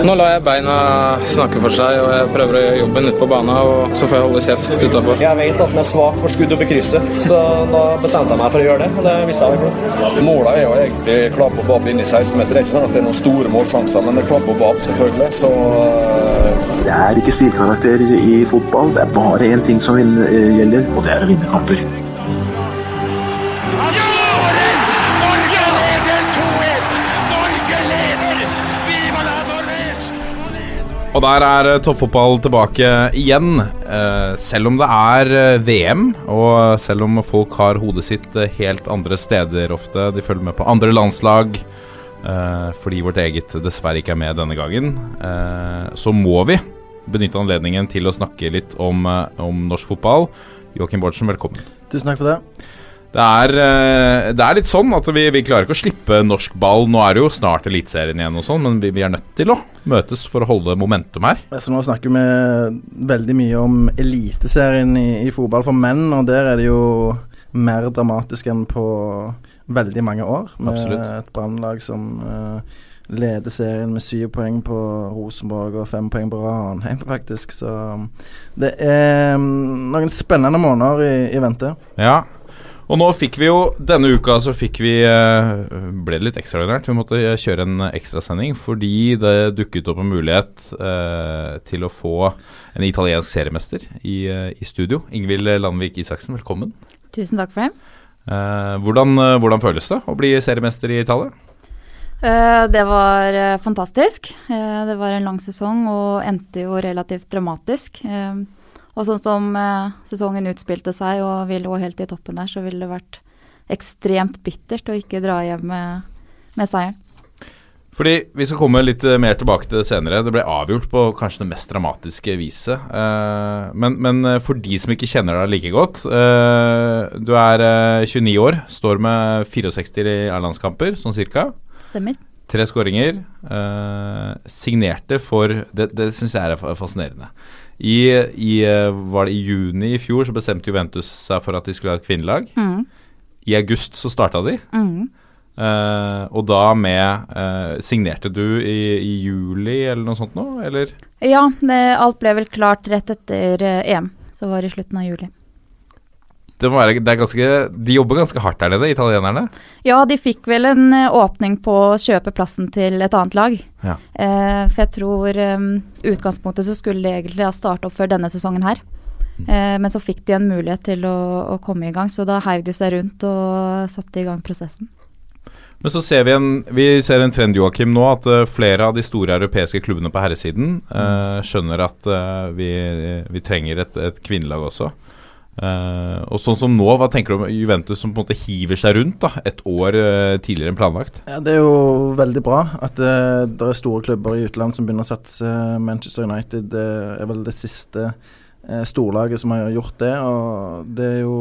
Nå lar jeg beina snakke for seg, og jeg prøver å gjøre jobben ute på banen. Og så får jeg holde kjeft utafor. Jeg vet at den er svak for skudd oppi krysset, så da bestemte jeg meg for å gjøre det. Og det visste jeg var flott. Målet er jo egentlig klapp og bab inn i 16-meter. Det er ikke sånn at det er noen store målsjanser, men det er klapp og bab, selvfølgelig. Så uh... Det er ikke stilkarakter i fotball. Det er bare én ting som gjelder, og det er å vinne kamper. Og der er toppfotball tilbake igjen. selv om det er VM, og selv om folk har hodet sitt helt andre steder ofte, de følger med på andre landslag fordi vårt eget dessverre ikke er med denne gangen, så må vi benytte anledningen til å snakke litt om, om norsk fotball. Joakim Bårdsen, velkommen. Tusen takk for det. Det er, det er, litt sånn at vi, vi, klarer ikke å slippe norsk ball. Nå er det jo snart Eliteserien igjen, og sånn, men vi, vi, er nødt til å møtes for å holde momentum her. Så nå snakker vi veldig mye om Eliteserien i, i, fotball for menn, og der er det jo mer dramatisk enn på veldig mange år. Med Absolutt. et brannlag som uh, leder serien med syv poeng på Rosenborg og fem poeng på Ranheim, faktisk. Så det er noen spennende måneder i, i vente. Ja, og nå fikk vi jo Denne uka så fikk vi Ble det litt ekstraordinært. Vi måtte kjøre en ekstrasending fordi det dukket opp en mulighet eh, til å få en italiensk seriemester i, i studio. Ingvild Landvik Isaksen, velkommen. Tusen takk for det. Eh, hvordan, hvordan, føles det å bli seriemester i Italia? Eh, det var fantastisk. det var en lang sesong og endte jo relativt dramatisk. Og sånn som eh, sesongen utspilte seg og vi lå helt i toppen der, så ville det vært ekstremt bittert å ikke dra hjem med, med, seieren. Fordi Vi skal komme litt mer tilbake til det senere. Det ble avgjort på kanskje det mest dramatiske viset. Eh, men, men, for de som ikke kjenner deg like godt eh, Du er 29 år, står med 64 A-landskamper, sånn cirka. Stemmer. Tre skåringer. signerte for Det, det syns jeg er fascinerende. I, i, var det I juni i fjor så bestemte Juventus seg for at de skulle ha et kvinnelag. Mm. I august så starta de. Mm. Uh, og da med uh, Signerte du i, i, juli eller noe sånt nå, eller? Ja, det, alt ble vel klart rett etter EM. Så var det i slutten av juli. Det må være, det er ganske, de jobber ganske hardt der nede, italienerne? Ja, de fikk vel en åpning på å kjøpe plassen til et annet lag. Ja. Eh, for jeg tror um, utgangspunktet så skulle de egentlig ha starta opp før denne sesongen her. Mm. Eh, men så fikk de en mulighet til å, å komme i gang, så da heiv de seg rundt og satte i gang prosessen. Men så ser vi en, vi ser en trend Joachim, nå, at uh, flere av de store europeiske klubbene på herresiden eh, skjønner at eh, vi, vi, trenger et, et kvinnelag også. Uh, og sånn som nå, Hva tenker du om Juventus som på en måte hiver seg rundt da, et år uh, tidligere enn planlagt? Ja, Det er jo veldig bra at uh, det er store klubber i utlandet som begynner å satse. Manchester United er vel det siste storlaget som har gjort det. og Det er jo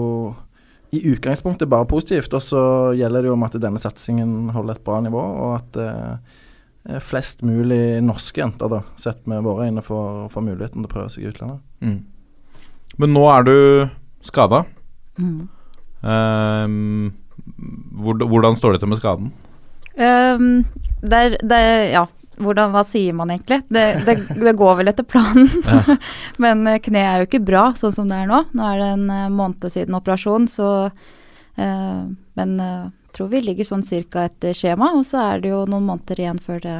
i utgangspunktet bare positivt. Og så gjelder det jo om at denne satsingen holder et bra nivå, og at flest mulig norske jenter, da, sett med våre øyne, får, får muligheten til å prøve seg i utlandet. Mm. Men nå er du skada. Mm. Um, hvordan står det til med skaden? Um, der, der, ja, hvordan, hva sier man egentlig? Det, det, det går vel etter planen. Ja. Men kneet er jo ikke bra sånn som det er nå. Nå er det en uh, måned siden operasjon, så uh, Men jeg uh, tror vi ligger sånn cirka etter skjema, og så er det jo noen måneder igjen før det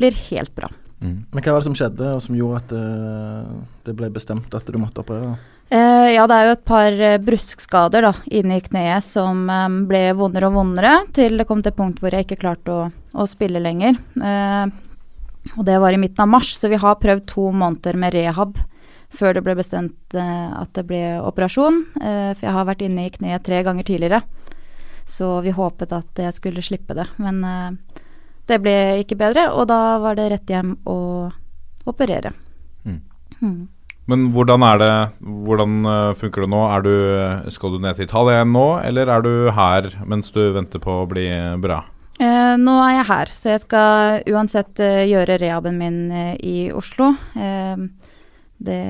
blir helt bra. Mm. Men hva var det som skjedde, og som gjorde at det ble bestemt at du måtte operere? Eh, ja, det er jo et par eh, bruskskader da, i kneet som eh, ble vondere og vondere, til det kom til et punkt hvor jeg ikke klarte å, å spille lenger. Og det var i midten av mars, så vi har prøvd to måneder med rehab før det ble bestemt at det ble operasjon. For jeg har vært inne i kneet tre ganger tidligere, så vi håpet at jeg skulle slippe det. Men det ble ikke bedre, og da var det rett hjem å operere. Mm. Mm. Men hvordan er det Hvordan funker det nå? Du, skal du ned til Italia igjen nå, eller er du her mens du venter på å bli bra? Eh, nå er jeg her, så jeg skal uansett eh, gjøre rehaben min eh, i Oslo. Det,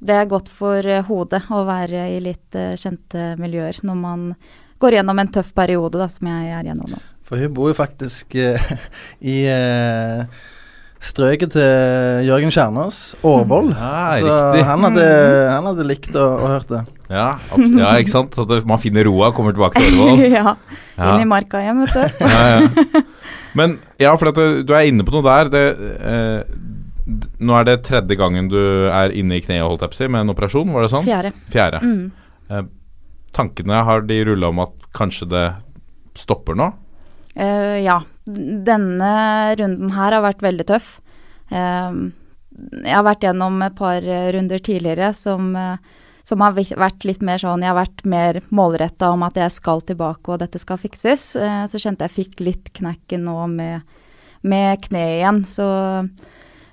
det, er godt for hodet å være i litt kjente miljøer når man går gjennom en tøff periode, da, som jeg er gjennom nå. For hun bor jo faktisk i strøket til Jørgen Kjernås, Årvoll. Ja, så han hadde, han hadde likt å, å hørt det. Ja, ja, ikke sant? At man finner roa, og kommer tilbake til Årvoll. ja, Ja. inn i marka igjen, vet du. Ja, ja. Men ja, for at du, du er inne på noe der. Det, eh, nå er det tredje gangen du er inne i kneet, holdt jeg på å si, med en operasjon, var det sånn? Fjerde. Fjerde. Mm. Tankene har de rulla om at kanskje det stopper nå? Uh, ja. Denne runden her har vært veldig tøff. Eh, jeg har vært gjennom et par runder tidligere som, eh, som har vært litt mer sånn Jeg har vært mer målretta om at jeg skal tilbake og dette skal fikses. Eh, så kjente jeg fikk litt knekken nå med, med kneet igjen. Så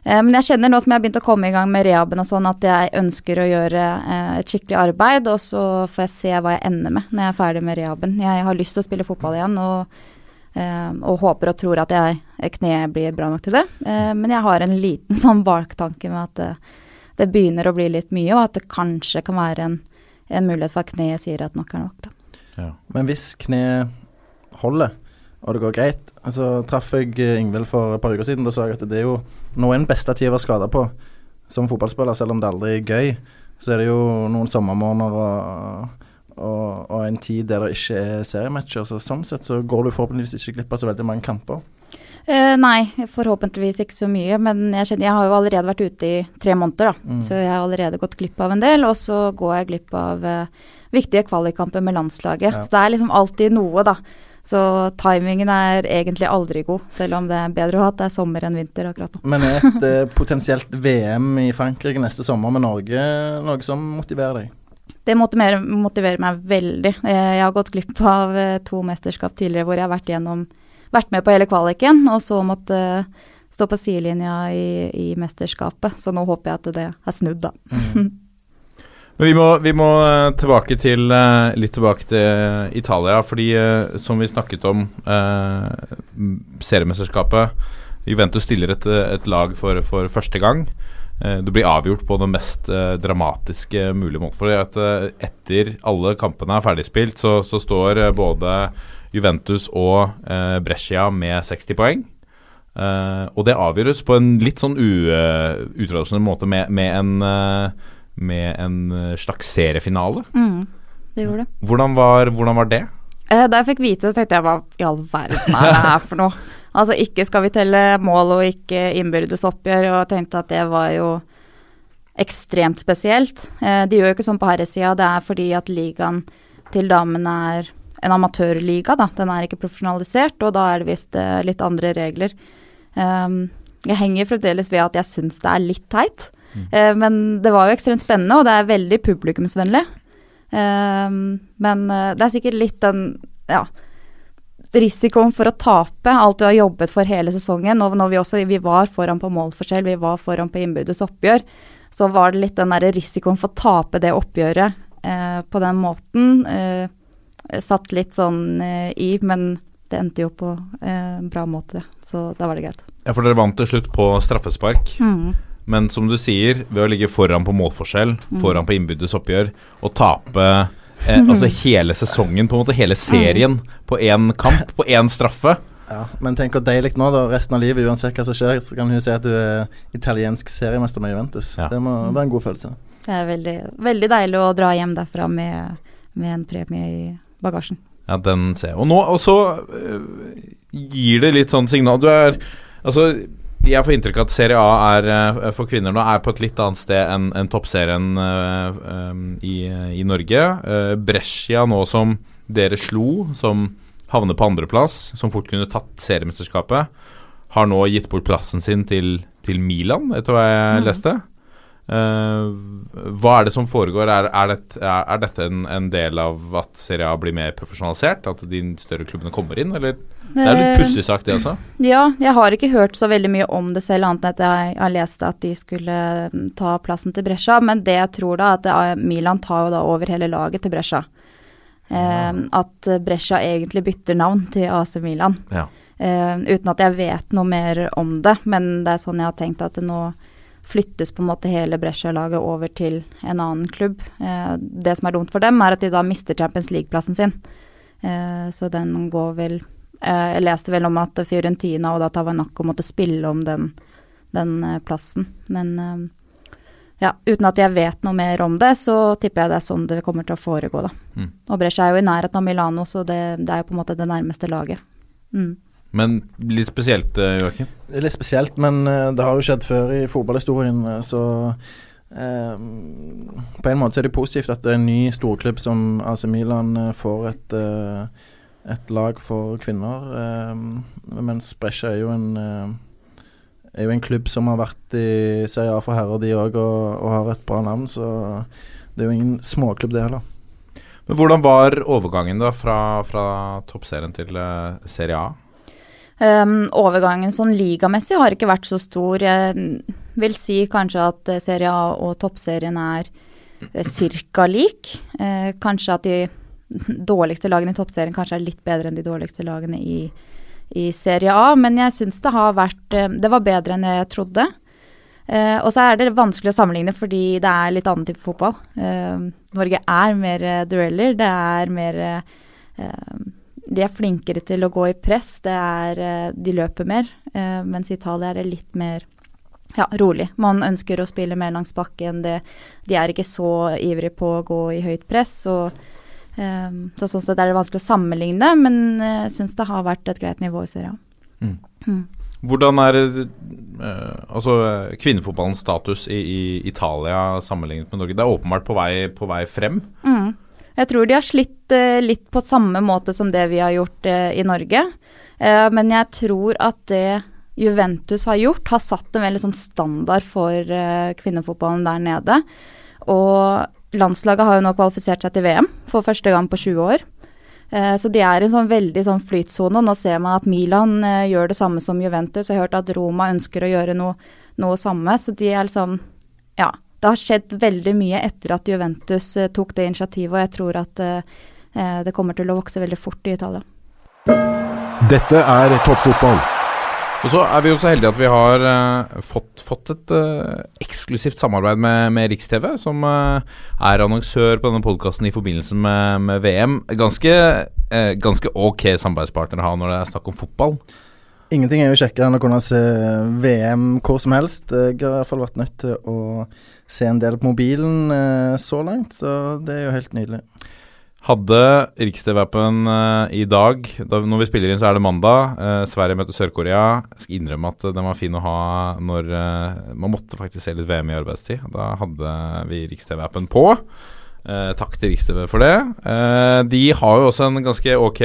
eh, Men jeg kjenner nå som jeg har begynt å komme i gang med rehaben og sånn, at jeg ønsker å gjøre et skikkelig arbeid, og så får jeg se hva jeg ender med når jeg er ferdig med rehaben. Jeg har lyst til å spille fotball igjen, og og håper og tror at jeg, kneet blir bra nok til det. Eh, men jeg har en liten sånn baktanke med at det, det begynner å bli litt mye, og at det kanskje kan være en, en mulighet for at kneet sier at nok er nok. Da. Men hvis kneet holder, og det går greit altså Traff jeg eh, Ingvild for et par uker siden, da sa jeg at det er jo noe en beste tid å være skada på som fotballspiller, selv om det aldri er gøy. Så er det jo noen sommermåneder og, og, og en tid der det ikke er seriematcher. Så sånn sett så går du forhåpentligvis ikke glipp av så veldig mange kamper. Uh, nei, forhåpentligvis ikke så mye. Men jeg, kjenner, jeg har jo allerede vært ute i tre måneder, da. Mm. Så jeg har allerede gått glipp av en del. Og så går jeg glipp av uh, viktige kvalikkamper med landslaget. Ja. Så det er liksom alltid noe, da. Så timingen er egentlig aldri god, selv om det er bedre å ha at det er sommer enn vinter akkurat nå. Men er et uh, potensielt VM i Frankrike neste sommer med Norge noe som motiverer deg? Det motiverer, motiverer meg veldig. Eh, Jeg har gått glipp av eh, to mesterskap tidligere hvor jeg har vært, gjennom, vært med på hele kvaliken, og så måtte eh, stå på sidelinja i, i mesterskapet. Så nå håper jeg at det er snudd, da. Men vi må, vi må tilbake til litt tilbake til Italia, fordi som vi snakket om eh, seriemesterskapet Juventus stiller et, et lag for, for første gang. Eh, det blir avgjort på den mest eh, dramatiske mulige måten. For at eh, etter alle kampene er ferdigspilt, så, så står både Juventus og Brescia med 60 poeng. Eh, og det avgjøres på en litt sånn utradisjonell måte med, med en med en slags seriefinale. Mm, det gjorde det. Hvordan var, hvordan var det? Eh, Da jeg fikk vite det, tenkte jeg hva i all verden er det her for noe? Altså ikke skal vi telle mål og ikke innbyrdes oppgjør, og tenkte at det var jo ekstremt spesielt. Eh, De gjør jo ikke sånn på herresida, det er fordi at ligaen til damene er en amatørliga, da. Den er ikke profesjonalisert, og da er det visst eh, litt andre regler. Um, jeg henger fremdeles ved at jeg syns det er litt teit, Eh, men det var jo ekstremt spennende, og det er veldig publikumsvennlig. Um, men det er sikkert litt den ja, risikoen for å tape alt du har jobbet for hele sesongen. Og når vi også vi var foran på målforskjell, vi var foran på innbyrdes oppgjør, så var det litt den der risikoen for å tape det oppgjøret eh, på den måten. Eh, satt litt sånn eh, i, men det endte jo på eh, en bra måte, så da var det greit. Ja, For dere vant til slutt på straffespark. Mm. Men som du sier, ved å ligge foran på målforskjell, foran på innbyrdes oppgjør, og tape eh, altså hele sesongen, på en måte hele serien, på én kamp, på én straffe Ja, Men tenk hvor deilig nå, da. Resten av livet, uansett hva som skjer, så kan hun si at du er italiensk seriemester med Juventus. Ja. Det må være en god følelse. Det er veldig, veldig deilig å dra hjem derfra med, med en premie i bagasjen. Ja, den ser jeg. Og nå og så uh, gir det litt sånn signal Du er Altså, jeg får inntrykk av at Serie A er øh, for kvinner nå er på et litt annet sted enn en toppserien uh, um, i, i Norge. Uh, Brescia nå som dere slo, som havner på andreplass, som fort kunne tatt seriemesterskapet, har nå gitt bort plassen sin til, til Milan, etter hva jeg mm. leste. Eh, hva er det som foregår? Er, er, det, er, dette en, en del av at Serie A blir mer profesjonalisert? At de større klubbene kommer inn, eller? Det er litt Eh, pussig sagt, det også. Ja, jeg har ikke hørt så veldig mye om det selv, annet enn at jeg har lest at de skulle mm, ta plassen til Brescia. Men det jeg tror da, at er, Milan tar jo da over hele laget til Brescia. Eh, at Brescia egentlig bytter navn til AC Milan. Ja. Eh, uten at jeg vet noe mer om det, men det er sånn jeg har tenkt at det nå flyttes på en måte hele Brescia-laget over til en annen klubb. Eh, det som er dumt for dem, er at de da mister Champions League-plassen sin. Eh, så den går vel eh, Jeg leste vel om at Fiorentina og da Tavanacco måtte spille om den, den plassen. Men ja, uten at jeg vet noe mer om det, så tipper jeg det er sånn det kommer til å foregå, da. Mm. Og Brescia er jo i nærheten av Milano, så det, det er jo på en måte det nærmeste laget. Mm. Men litt spesielt, eh, Joakim. Litt spesielt, men eh, det har jo skjedd før i fotballhistorien, eh, så eh, På en måte så er det positivt at det er en ny storklubb som AC Milan får et, et lag for kvinner. eh, mens Brescia er jo en er jo en klubb som har vært i Serie A for herrer, de òg, og, og har et bra navn. Så det er jo ingen småklubb, det heller. Men hvordan var overgangen da fra, fra toppserien til Serie A? Um, overgangen sånn ligamessig har ikke vært så stor. Jeg vil si kanskje at eh, Serie A og toppserien er uh, ca. lik. Eh, kanskje at de dårligste lagene i toppserien kanskje er litt bedre enn de dårligste lagene i, i Serie A, men jeg syns det har vært eh, Det var bedre enn jeg trodde. Eh, og så er det vanskelig å sammenligne fordi det er litt annen type fotball. Eh, Norge er mer eh, dueller, det er mer eh, De er flinkere til å gå i press, det er eh, De løper mer. eh, mens i Italia er det litt mer ja, rolig. Man ønsker å spille mer langs bakken. Det, de er ikke så ivrige på å gå i høyt press. Og, eh, så sånn sett er det vanskelig å sammenligne, men jeg syns det har vært et greit nivå i serien. Mm. Mm. Hvordan er altså, kvinnefotballens status i, i Italia sammenlignet med Norge? Det er åpenbart på vei, på vei frem. Mm. Jeg tror de har slitt eh, litt på samme måte som det vi har gjort eh, i Norge. Eh, men jeg tror at det Juventus har gjort, har satt en veldig sånn standard for kvinnefotballen der nede. Og landslaget har jo nå kvalifisert seg til VM for første gang på 20 år. Så de er i en sånn veldig sånn flytsone. Nå ser man at Milan gjør det samme som Juventus. Jeg har hørt at Roma ønsker å gjøre noe, noe samme. Så de er liksom Ja. Det har skjedd veldig mye etter at Juventus eh, tok det initiativet, og jeg tror at eh, eh, det kommer til å vokse veldig fort i Italia. Dette er toppfotball. Og så er vi jo så heldige at vi har uh, fått, fått et uh, eksklusivt samarbeid med, med Riks-TV, som uh, er annonsør på denne podkasten i forbindelse med, med VM. Ganske, ganske ok samarbeidspartner å ha når det er snakk om fotball. Ingenting er jo kjekkere enn å kunne se VM hvor som helst. Jeg har i hvert fall vært nødt til å se en del på mobilen eh, så langt, så det er jo helt nydelig. Hadde Riks-TV-appen eh, i dag da, Når vi spiller inn, så er det mandag. Eh, Sverige møter Sør-Korea. Jeg skal innrømme at den var fin å ha når Man måtte faktisk se litt VM i arbeidstid. Da hadde vi Riks-TV-appen på. Takk til Riks-TV for det. De har jo også en ganske ok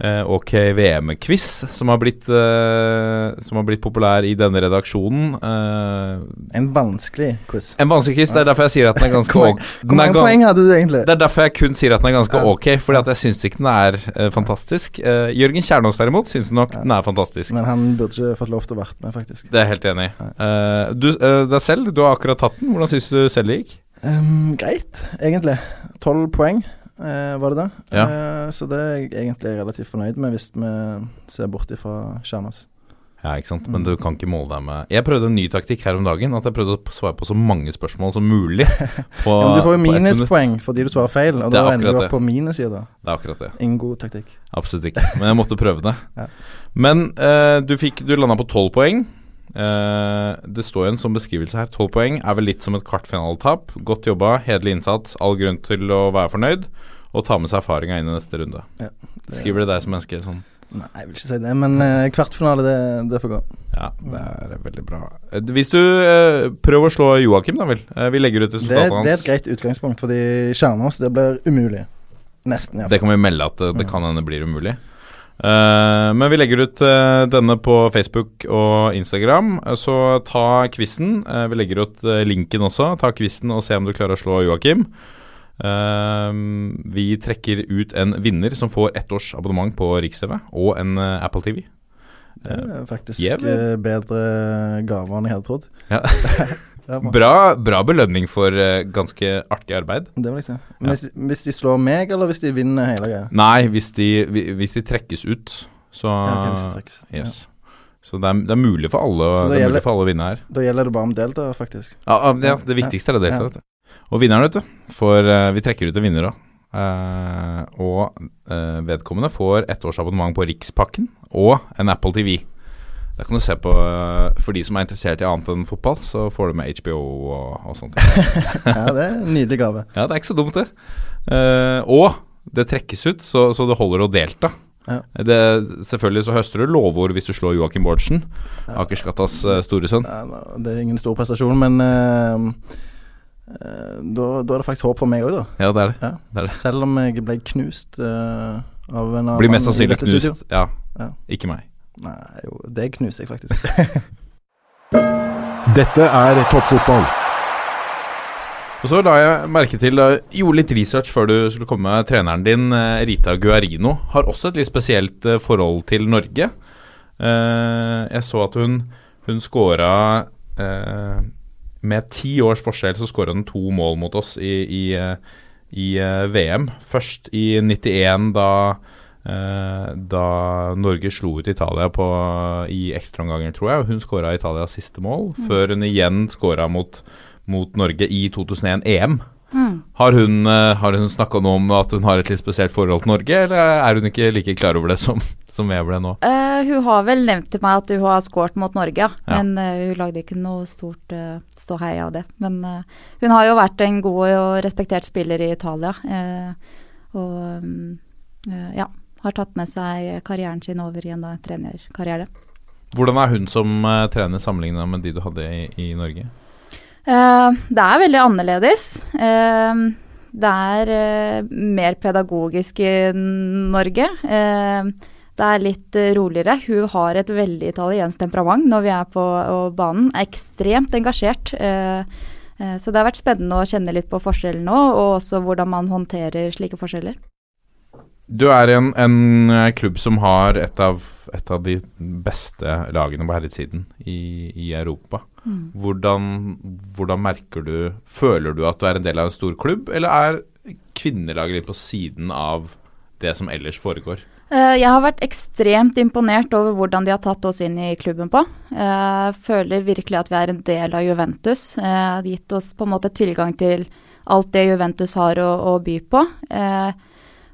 eh, Ok VM-quiz som, eh, som har blitt populær i denne redaksjonen. Eh, En vanskelig quiz. en vanskelig quiz. Det er derfor jeg sier at den er ganske Hvor mange poeng hadde du egentlig? det er derfor jeg kun sier at den er ganske ok, fordi at jeg syns ikke den er eh, fantastisk. Eh, Jørgen Kjernås derimot syns nok den er fantastisk. Men han burde ikke fått lov til å være med, faktisk. Det er jeg helt enig i. Eh, du eh, deg selv, du har akkurat tatt den. Hvordan syns du selv det gikk? Um, greit, egentlig. Tolv poeng, var det det? Ja. Eh, så det er jeg egentlig relativt fornøyd med, hvis vi ser bort ifra Kjernas. Ja, ikke sant. Men du kan ikke måle deg med Jeg prøvde en ny taktikk her om dagen. At jeg prøvde å svare på så mange spørsmål som mulig. På, Ja, men du får jo minuspoeng fordi du svarer feil, og da ender du opp på minussida. Det er akkurat det. Ingen god taktikk. Absolutt ikke. Men jeg måtte prøve det. Ja. Men eh, du fikk Du landa på tolv poeng. Eh, det står jo en sånn beskrivelse her. Tolv poeng er vel litt som et kvartfinaletap. Godt jobba, hederlig innsats, all grunn til å være fornøyd. Og ta med seg erfaringa inn i neste runde. Det- Skriver det deg som menneske sånn? Nei, jeg vil ikke si det, men uh, kvartfinale, det, det får gå. Ja, det er veldig bra. Eh, Hvis du uh, prøver å slå Joakim, da vel. Vi legger ut resultatene hans det er et greit utgangspunkt, fordi Kjernås, det blir umulig. Nesten, Det kan vi melde at det, det kan hende blir umulig. Eh, men vi legger ut uh, denne på Facebook og Instagram, uh, så ta quizen. Vi legger ut linken også. Ta quizen og se om du klarer å slå Joakim. Vi trekker ut en vinner som får ett års abonnement på Riks-TV og en Apple TV. Det er faktisk eh, bedre gaver enn jeg hadde trodd. Ja. Bra. Bra, belønning for uh, ganske artig arbeid. Det vil jeg si. Men hvis, hvis de slår meg, eller hvis de vinner hele greia? Nei, hvis de, hvis de trekkes ut, så Ja, okay, hvis de trekkes. Yes. Så det er, det er mulig for alle det er gjelder- mulig for alle å vinne her. Da gjelder det bare om delta, faktisk. Ja, ja, det, viktigste er det. Ja. vet du. Og vinneren, vet du. For uh, vi trekker ut en vinner òg. og uh, vedkommende får ett års abonnement på Rikspakken og en Apple TV. Der kan du se på eh, For de som er interessert i annet enn fotball, så får du med HBO og, og sånt. ja, det er en nydelig gave. Ja, det er ikke så dumt, det. Uh, og det trekkes ut, så, så det holder å delta. Ja. Det, selvfølgelig så høster du lovord hvis du slår Joakim Bårdsen, Akersgattas uh, store sønn. Ja, det er ingen stor prestasjon, men uh, uh, da, da er det faktisk håp for meg òg, da. Ja, det er det. Ja. det, er det. Selv om jeg ble knust eh, av en av Blir mest sannsynlig knust. Ja. Ja. Ikke meg. Nei, jo, det knuser jeg faktisk. Dette er toppfotball. Og så la jeg merke til, jeg gjorde litt research før du skulle komme treneren din, eh, Rita Guarino. Har også et litt spesielt eh, forhold til Norge. Eh, jeg så at hun, hun scora eh, Med ti års forskjell så scora hun to mål mot oss i, i, i VM. Først i 91, da da Norge slo ut Italia på, i ekstraomganger, tror jeg. og Hun skåra Italias siste mål, før hun igjen skåra mot, mot Norge i 2001 EM. Mm. Har hun, uh, har hun snakka noe om at hun har et litt spesielt forhold til Norge, eller er hun ikke like klar over det som, som jeg ble nå? Uh, hun har vel nevnt til meg at hun har skåret mot Norge, ja. Ja. men uh, hun lagde ikke noe stort uh, ståhei av det. Men uh, hun har jo vært en god og respektert spiller i Italia. eh, og um, eh, ja, har tatt med seg karrieren sin over i en trenerkarriere. Hvordan er hun som uh, trener sammenligna med de du hadde i, i Norge? Uh, det er veldig annerledes. Uh, det er uh, mer pedagogisk i Norge. Eh, det er litt eh, roligere. Hun har et veldig italiensk temperament når vi er på banen. Er ekstremt engasjert. Eh, eh, så det har vært spennende å kjenne litt på forskjellen nå, og også hvordan man håndterer slike forskjeller. Du er en, en eh, klubb som har et av, et av de beste lagene på herresiden i, i Europa. Hvordan, hvordan merker du Føler du at du er en del av en stor klubb, eller er kvinnelaget litt på siden av det som ellers foregår? Eh, Jeg har vært ekstremt imponert over hvordan de har tatt oss inn i klubben på. Jeg føler virkelig at vi er en del av Juventus. De har gitt oss på en måte tilgang til alt det Juventus har å, å by på. Eh,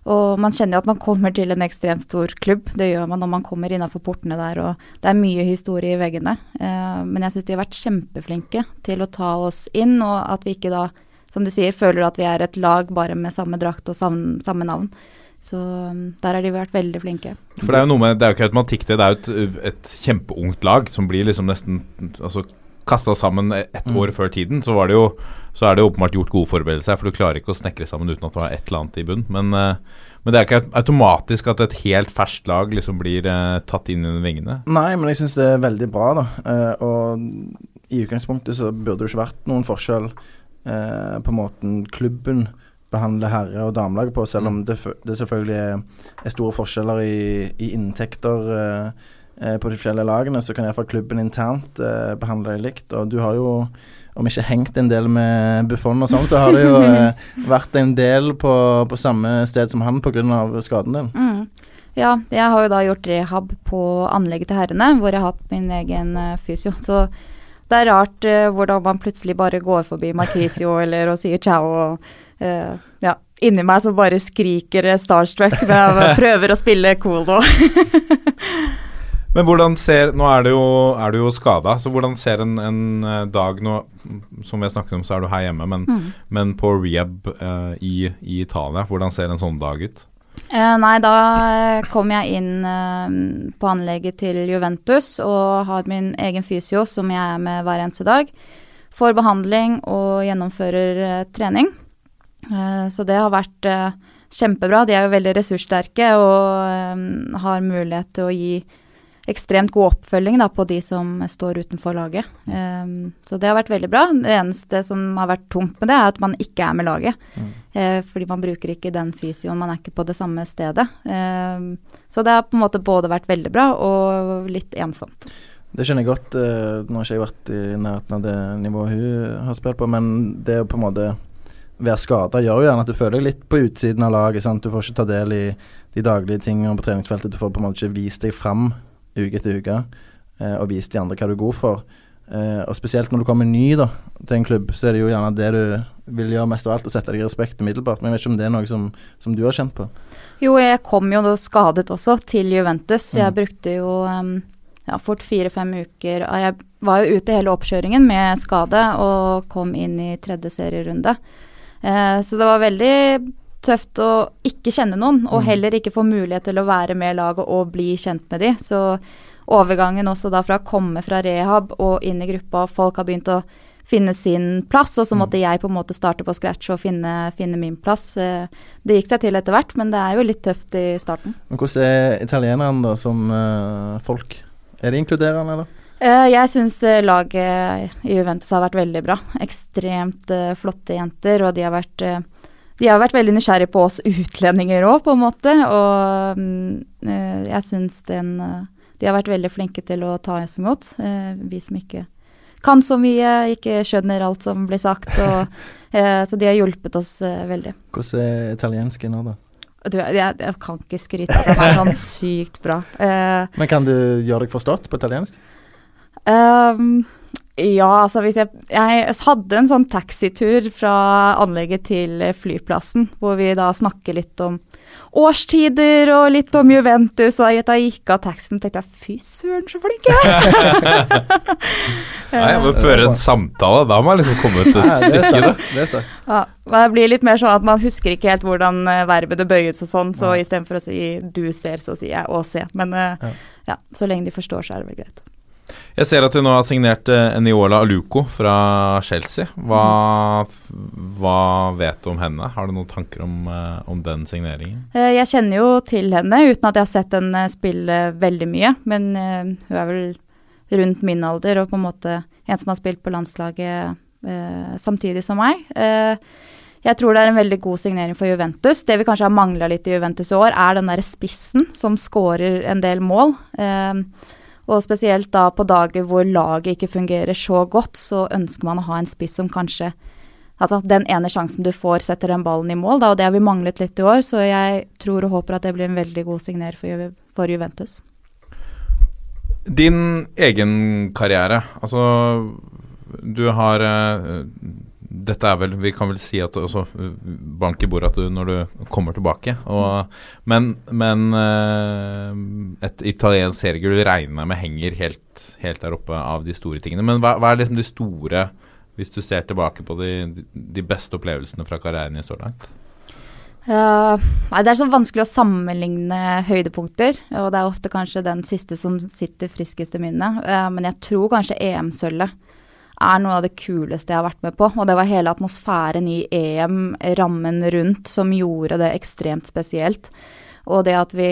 Og man kjenner jo at man kommer til en ekstremt stor klubb. Det gjør man når man kommer innafor portene der, og det er mye historie i veggene. Eh, Men jeg syns de har vært kjempeflinke til å ta oss inn, og at vi ikke da, som du sier, føler at vi er et lag bare med samme drakt og samme, samme navn. Så um, der har de vært veldig flinke. For det er jo noe med, det er jo ikke automatikk det, det er jo et, et kjempeungt lag som blir liksom nesten altså, kasta sammen ett år før tiden. Så, var det jo, så er det åpenbart gjort gode forberedelser, for du klarer ikke å snekre sammen uten at du har et eller annet i bunn. Men, eh, men det er ikke automatisk at et helt ferskt lag liksom blir eh, tatt inn under vingene. Nei, men jeg syns det er veldig bra, da. Eh, og i utgangspunktet så burde det jo ikke vært noen forskjell på måten klubben behandler herre- og damelaget på, selv om det, det selvfølgelig er, store forskjeller i, i inntekter på de forskjellige lagene, så kan iallfall klubben internt eh, behandle det likt. Og du har jo, om ikke hengt en del med Buffon og sånn, så har du jo eh, vært en del på, på samme sted som han pga. skaden din. Mm. Ja, jeg har jo da gjort rehab på anlegget til herrene, hvor jeg har hatt min egen eh, fysio. Så det er rart eh, hvordan man plutselig bare går forbi Marquisio eller og sier ciao og eh, Ja. Inni meg så bare skriker starstruck, men jeg prøver å spille cool nå. Men hvordan ser Nå er du jo, er du jo skada, så hvordan ser en, en eh, dag nå Som vi snakket om, så er du her hjemme, men, men på rehab eh, i, i Italia, hvordan ser en sånn dag ut? Eh, nei, da eh, kom jeg inn eh, på anlegget til Juventus og har min egen fysio som jeg er med hver eneste dag. Får behandling og gjennomfører eh, trening. Eh, så det har vært kjempebra. De er jo veldig ressurssterke og har mulighet til å gi ekstremt god oppfølging da, på de som står utenfor laget. Um, så det har vært veldig bra. Det eneste som har vært tungt med det, er at man ikke er med laget. Eh, fordi man bruker ikke den fysioen, man er ikke på det samme stedet. Um, så det har på en måte både vært veldig bra og litt ensomt. Det skjønner jeg godt. eh, Nå har ikke jeg vært i nærheten av det nivået hun har spilt på, men det å på en måte være skada gjør jo gjerne at du føler deg litt på utsiden av laget. sant? Du får ikke ta del i de daglige tingene på treningsfeltet. Du får på en måte ikke vist deg fram uke etter uke eh, og vist de andre hva du er god for. Eh, og spesielt når du kommer ny da, til en klubb, så er det jo gjerne det du vil gjøre mest av alt, å sette deg i respekt umiddelbart. Men jeg vet ikke om det er noe som, som du har kjent på. Jo, jeg kom jo da skadet også til Juventus. Jeg brukte jo um, ja, fort fire-fem uker. Jeg var jo ute hele oppkjøringen med skade og kom inn i tredje serierunde. Eh, så det var veldig tøft å ikke kjenne noen, og heller ikke få mulighet til å være med laget og bli kjent med de. Så overgangen også da fra å komme fra rehab og inn i gruppa, og folk har begynt å finne sin plass, og så måtte jeg på en måte starte på scratch og finne, finne min plass. Eh, Det gikk seg til etter hvert, men det er jo litt tøft i starten. Men hvordan er italienerne da som eh, folk? Er de inkluderende, eller? Eh, Jeg syns laget i Juventus har vært veldig bra. Ekstremt flotte jenter, og de har vært de har vært veldig nysgjerrige på oss utlendinger òg, på en måte. Og eh, jeg syns den eh, De har vært veldig flinke til å ta oss imot. Øh, vi som ikke kan så mye, ikke skjønner alt som blir sagt. Og, øh, så de har hjulpet oss veldig. Hvordan er italiensken nå, da? Du, jeg, jeg kan ikke skryte av det. Det er sånn sykt bra. Uh, Men kan du gjøre deg forstått på italiensk? Ehm, ja, altså hvis jeg Jeg hadde en sånn taxitur fra anlegget til flyplassen, hvor vi da snakker litt om årstider og litt om Juventus, og da jeg gikk av taxien, tenkte jeg fy søren, så flink jeg er! Nei, jeg må føre en samtale. Da må jeg liksom komme til et stykke. da. Det. Ja, det blir litt mer sånn at man husker ikke helt hvordan eh, verbet det bøyes og sånn, så istedenfor å si 'du ser', så sier jeg 'å se'. Men eh, Ja. ja, så lenge de forstår, så er det vel greit. Jeg ser at de nå har signert eh, Eniola Aluko fra Chelsea. Hva, hva vet du om henne? Har du noen tanker om, eh, om den signeringen? Eh, Jeg kjenner jo til henne uten at jeg har sett henne spille veldig mye, men hun er vel rundt min alder og på en måte en som har spilt på landslaget samtidig som meg. Jeg tror det er en veldig god signering for Juventus. Det vi kanskje har mangla litt i Juventus i år, er den derre spissen som skårer en del mål. Eh, og spesielt da på dager hvor laget ikke fungerer så godt, så ønsker man å ha en spiss som kanskje Altså den ene sjansen du får, setter den ballen i mål, da, og det har vi manglet litt i år. Så jeg tror og håper at det blir en veldig god signer for, Ju for Juventus. Din egen karriere, altså Du har eh, Dette er vel Vi kan vel si at også bank i bordet at du når du kommer tilbake. Og, men men eh, et italiensk seriegull regner jeg med henger helt, helt der oppe av de store tingene. Men hva, hva er liksom de store hvis du ser tilbake på de, de beste opplevelsene fra karrieren din så langt? Uh, nei, det er så vanskelig å sammenligne høydepunkter, og det er ofte kanskje den siste som sitter friskest i minnet. Uh, men jeg tror kanskje EM-sølvet er noe av det kuleste jeg har vært med på. Og det var hele atmosfæren i EM, rammen rundt, som gjorde det ekstremt spesielt. Og det at vi,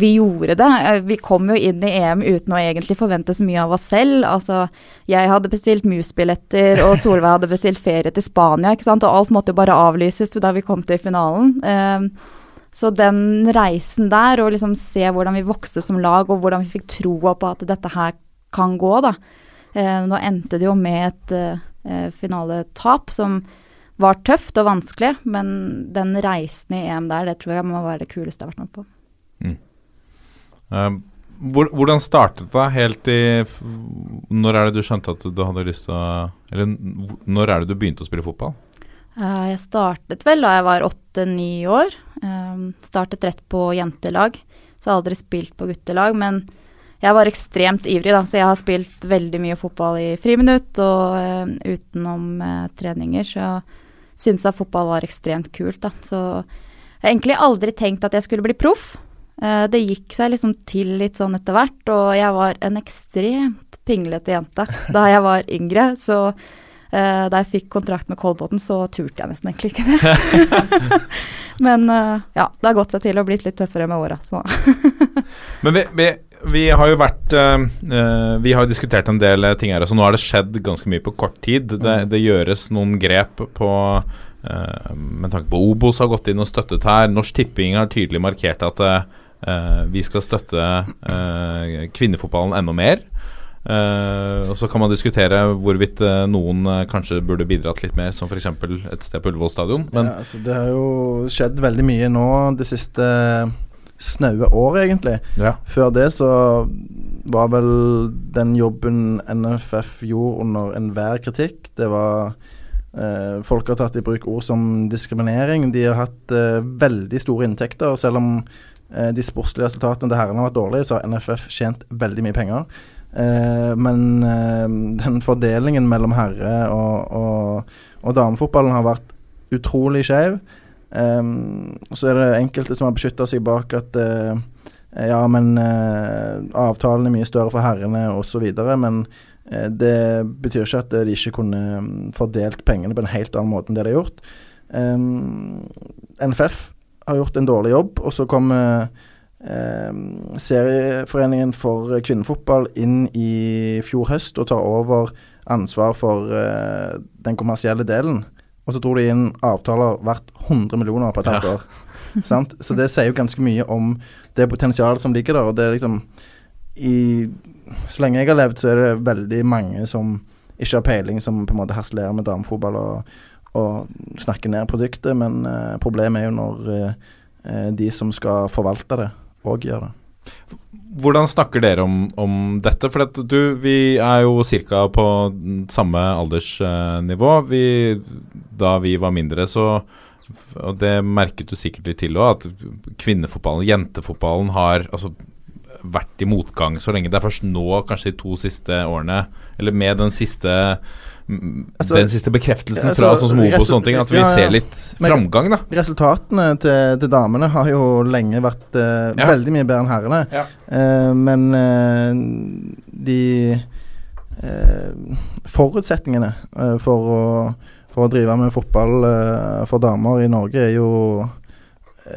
vi gjorde det. Eh, Vi kom jo inn i EM uten å egentlig forvente så mye av oss selv. Altså, jeg hadde bestilt Mus-billetter, og Solveig hadde bestilt ferie til Spania, ikke sant. Og alt måtte jo bare avlyses da vi kom til finalen. Eh, så den reisen der, og liksom se hvordan vi vokste som lag, og hvordan vi fikk troa på at dette her kan gå, da. Eh, nå endte det jo med et eh, finaletap som var tøft og vanskelig, men den reisen i EM der, det tror jeg må være det kuleste jeg har vært med på. Eh, hvor, hvordan startet det helt i Når er det du skjønte at du hadde lyst til å Eller når er det du begynte å spille fotball? Eh, jeg startet vel da jeg var åtte-ni år. Eh, startet rett på jentelag, så jeg har aldri spilt på guttelag. Men jeg var ekstremt ivrig, da, så jeg har spilt veldig mye fotball i friminutt og uh, utenom uh, treninger. Så jeg syntes at fotball var ekstremt kult, da. Så jeg har egentlig aldri tenkt at jeg skulle bli proff. Uh, det gikk seg liksom til litt sånn etter hvert, og jeg var en ekstremt pinglete jente da jeg var yngre. Så eh, da jeg fikk kontrakt med Kolbotn, så turte jeg nesten egentlig ikke det. Men uh, ja, det har gått seg til og blitt litt tøffere med åra, så Men vi, vi, vi har jo vært uh, Vi har jo diskutert en del ting her. så nå har det skjedd ganske mye på kort tid. Det, det gjøres noen grep på Med tanke på Obos har gått inn og støttet her. Norsk Tipping har tydelig markert at vi skal støtte kvinnefotballen enda mer. Eh, og Så kan man diskutere hvorvidt uh, noen uh, kanskje burde bidratt litt mer, som f.eks. et sted på Ullevål stadion. Men ja, altså, det har jo skjedd veldig mye nå det siste snaue året, egentlig. ja. Før det så var vel den jobben NFF gjorde under enhver kritikk. Det var Folk har tatt i bruk ord som diskriminering. De har hatt veldig store inntekter, og selv om de sportslige resultatene til herrene har vært dårlige, så har NFF tjent veldig mye penger. Eh, men eh, den fordelingen mellom herre- og, og, og damefotballen har vært utrolig skjev. Um, så er det enkelte som har beskytta seg bak at uh, ja, men uh, avtalen er mye større for herrene osv. Men uh, det betyr ikke at de ikke kunne um, fordelt pengene på en helt annen måte enn det de har gjort. Um, NFF har gjort en dårlig jobb, og så kommer Serieforeningen for kvinnefotball inn i fjor høst og tar over ansvar for den kommersielle delen og så dro de inn avtaler verdt 100 millioner på et halvt år. Sant? Så det sier jo ganske mye om det potensialet som ligger der. Og det er liksom i, Så lenge jeg har levd, så er det veldig mange som ikke har peiling, som på en måte harselerer med damefotball og, og, snakker ned produktet. Men eh, problemet er jo når eh, de som skal forvalte det, òg gjør det. Hvordan snakker dere om, om dette? For du, vi er jo ca. på samme aldersnivå. Vi, da vi var mindre, så Og det merket du sikkert litt til òg, at kvinnefotballen, jentefotballen, har altså, vært i motgang så lenge. Det er først nå, kanskje de to siste årene, eller med den siste altså, den siste bekreftelsen altså, fra sånn som Obo og sånne ting, at vi ja, ja. ser litt framgang, da. Resultatene til, til, damene har jo lenge vært uh, ja. veldig mye bedre enn herrene. Uh, men uh, de forutsetningene for å, for å drive med fotball for damer i Norge er jo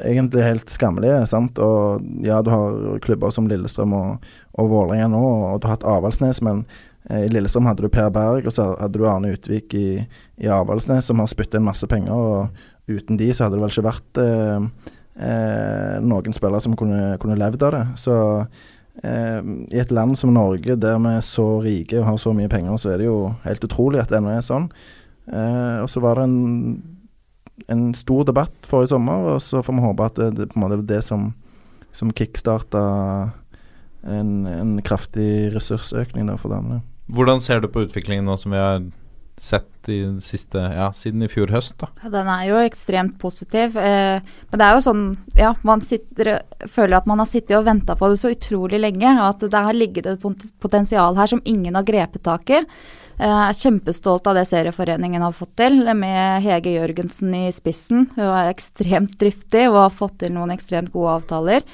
egentlig helt skammelige. sant? Og ja, du har klubber som Lillestrøm og, og Vålerenga nå, og du har hatt Avaldsnes, men I Lillestrøm hadde du Per Berg, og så hadde du Arne Utvik i, i Avaldsnes, som har spytta inn masse penger. og Uten de så hadde det vel ikke vært eh, eh, noen spillere som kunne, kunne levd av det. Så eh, i et land som Norge, der vi er så rike og har så mye penger, så er det jo helt utrolig at det ennå er sånn. Eh, og så var det en, en stor debatt forrige sommer, og så får vi håpe at det, det på en måte er det som, som kickstarta en, en kraftig ressursøkning for damene. Hvordan ser du på utviklingen nå som vi har sett i siste, ja, siden i fjor høst? da? Den er jo ekstremt positiv. Eh, men det er jo sånn ja, man sitter, føler at man har sittet og venta på det så utrolig lenge. At det har ligget et potensial her som ingen har grepet tak i. Jeg er kjempestolt av det serieforeningen har fått til, med Hege Jørgensen i spissen. Hun er ekstremt driftig og har fått til noen ekstremt gode avtaler.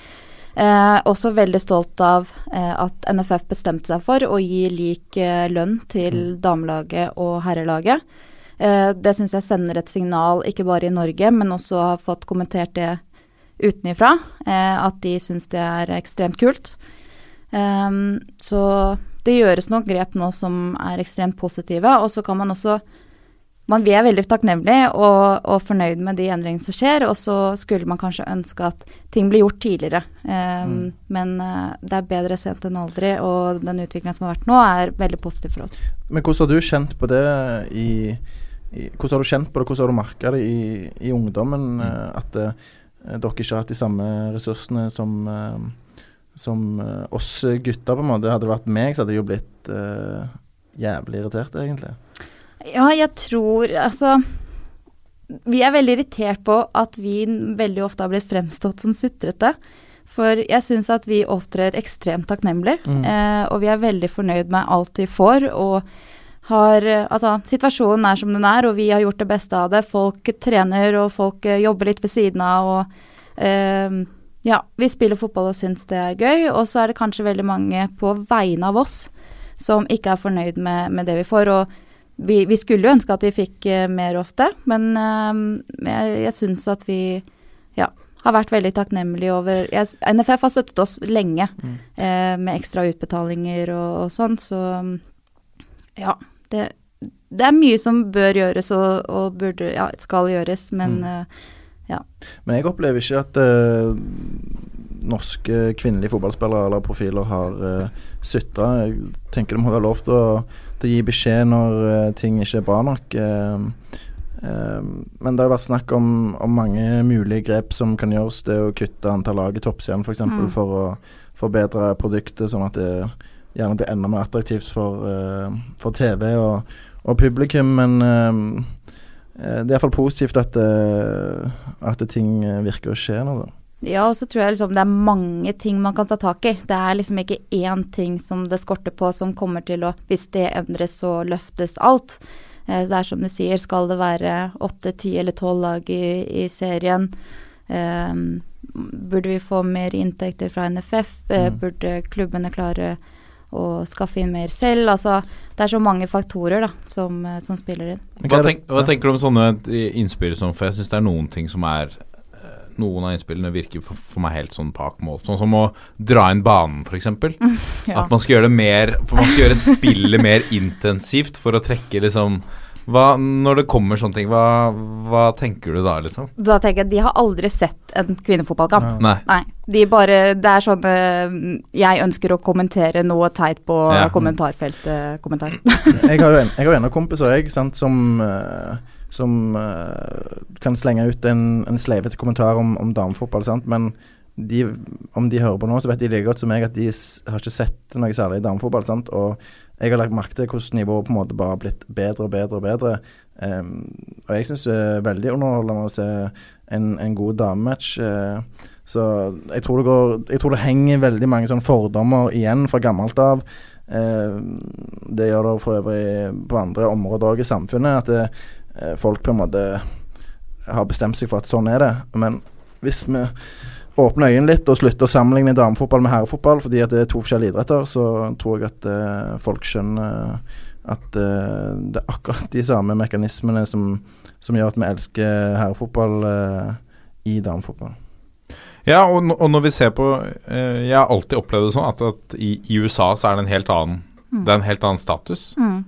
Eh, også veldig stolt av eh, at NFF bestemte seg for å gi lik eh, lønn til mm. damelaget og herrelaget. Eh, det syns jeg sender et signal, ikke bare i Norge, men også har fått kommentert det utenifra. Eh, at de syns det er ekstremt kult. Eh, så det gjøres noen grep nå som er ekstremt positive. Og så kan man også man, vi er veldig takknemlige og, og, fornøyd med de endringene som skjer, og så skulle man kanskje ønske at ting blir gjort tidligere. Um, mm. Men uh, det er bedre sent enn aldri, og den utviklingen som har vært nå, er veldig positiv for oss. Men hvordan har du kjent på det i, i Hvordan har du kjent på det, hvordan har du merka det i, i, ungdommen, mm. uh, at uh, dere ikke har hatt de samme ressursene som som oss gutter, på en måte. Hadde det vært meg, så hadde jeg jo blitt jævlig irritert, egentlig. Ja, jeg tror Altså Vi er veldig irritert på at vi veldig ofte har blitt fremstått som sutrete. For jeg syns at vi opptrer ekstremt takknemlig, mm. eh, og vi er veldig fornøyd med alt vi får. og har, altså, situasjonen er som den er, og vi har gjort det beste av det. Folk trener, og folk eh, jobber litt ved siden av. og eh, ja, vi spiller fotball og syns det er gøy. Og så er det kanskje veldig mange på vegne av oss som ikke er fornøyd med, med det vi får. Og vi, vi, skulle jo ønske at vi fikk uh, mer ofte, men uh, jeg, jeg syns at vi ja, har vært veldig takknemlige over jeg, NFF har støttet oss lenge mm. eh, med ekstra utbetalinger og, og sånn, så ja. Det, det, er mye som bør gjøres og, og burde, ja, skal gjøres, men mm. ja. Men jeg opplever ikke at norske kvinnelige fotballspillere eller profiler har uh, sutra. Jeg tenker det må være lov til å til å gi beskjed når uh, ting ikke er bra nok. Uh, men det har vært snakk om, om, mange mulige grep som kan gjøres. Det å kutte antall lag i toppserien f.eks. For, mm. for å forbedre produktet, sånn at det gjerne blir enda mer attraktivt for, for TV og, og, publikum. Men det er iallfall positivt at, at ting virker å skje nå, da. Ja, og så tror jeg liksom det er mange ting man kan ta tak i. Det er liksom ikke én ting som det skorter på som kommer til å Hvis det endres, så løftes alt. Eh, det er som du sier, skal det være åtte, ti eller tolv lag i, i serien? Um, burde vi få mer inntekter fra NFF? Eh, Mm. Burde klubbene klare å skaffe inn mer selv? Altså, det er så mange faktorer da, som, eh, som spiller inn. Hva, tenk, hva tenker du om sånne innspill som For jeg syns det er noen ting som er Noen av innspillene virker for, for meg helt sånn pak mål. Sånn som å dra inn banen, f.eks. Ja. At man skal gjøre det mer For man skal gjøre spillet mer intensivt for å trekke liksom hva, Når det kommer sånne ting, hva, hva tenker du da, liksom? Da tenker jeg at de har aldri sett en kvinnefotballkamp. Nei. Nei. De bare Det er sånn eh, Jeg ønsker å kommentere noe teit på Ja. kommentarfeltet. Kommentar. jeg har jo en, jeg har en av kompiser jeg, sant, som, eh, som uh, kan slenge ut en, en sleivete kommentar om, om damefotball, sant? men de, om de hører på nå, så vet de like godt som meg at de har ikke sett noe særlig damefotball. Sant? Og jeg har lagt merke til hvordan nivået på en måte bare har blitt bedre og bedre og bedre. Um, og jeg syns det er veldig underholdende å se en, en god damematch. Uh, så jeg tror, går, jeg tror det henger veldig mange sånne fordommer igjen fra gammelt av. Uh, det gjør det for øvrig på andre områder òg i samfunnet. At det, eh, folk på en måte har bestemt seg for at sånn er det. Men hvis vi åpner øynene litt og slutter å sammenligne damefotball med herrefotball fordi at det er to forskjellige idretter, så tror jeg at uh, folk skjønner at uh, det er akkurat de samme mekanismene som, som gjør at vi elsker herrefotball uh, i damefotball. Ja, og, og når vi ser på eh, Jeg har alltid opplevd det sånn at, at i, i USA så er det en helt annen Det er en helt annen status. Mm.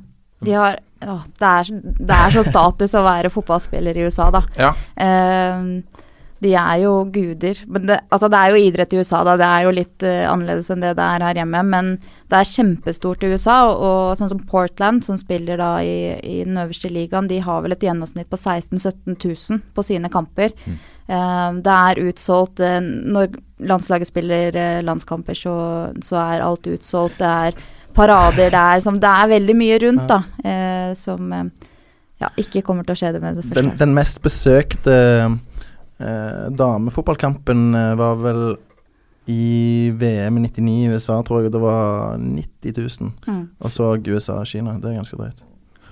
De har å, det, er, det er så status å være fotballspiller i USA, da. Ja. Uh, de er jo guder. Men det, altså det er jo idrett i USA, da. Det er jo litt uh, annerledes enn det det er her hjemme. Men det er kjempestort i USA. Og, og sånn som Portland, som spiller da i, i den øverste ligaen, de har vel et gjennomsnitt på 16 000-17 000 på sine kamper. Eh, det er utsolgt. eh, når landslaget spiller eh, landskamper, så, så er alt utsolgt. Det er parader. Det er, som, det er veldig mye rundt, da, eh, som eh, ja, ikke kommer til å skje det med det første. Den, den mest besøkte eh, damefotballkampen eh, var vel i VM i 99 i USA, tror jeg det var 90 000. Mm. Og så USA-Kina. Det er ganske drøyt.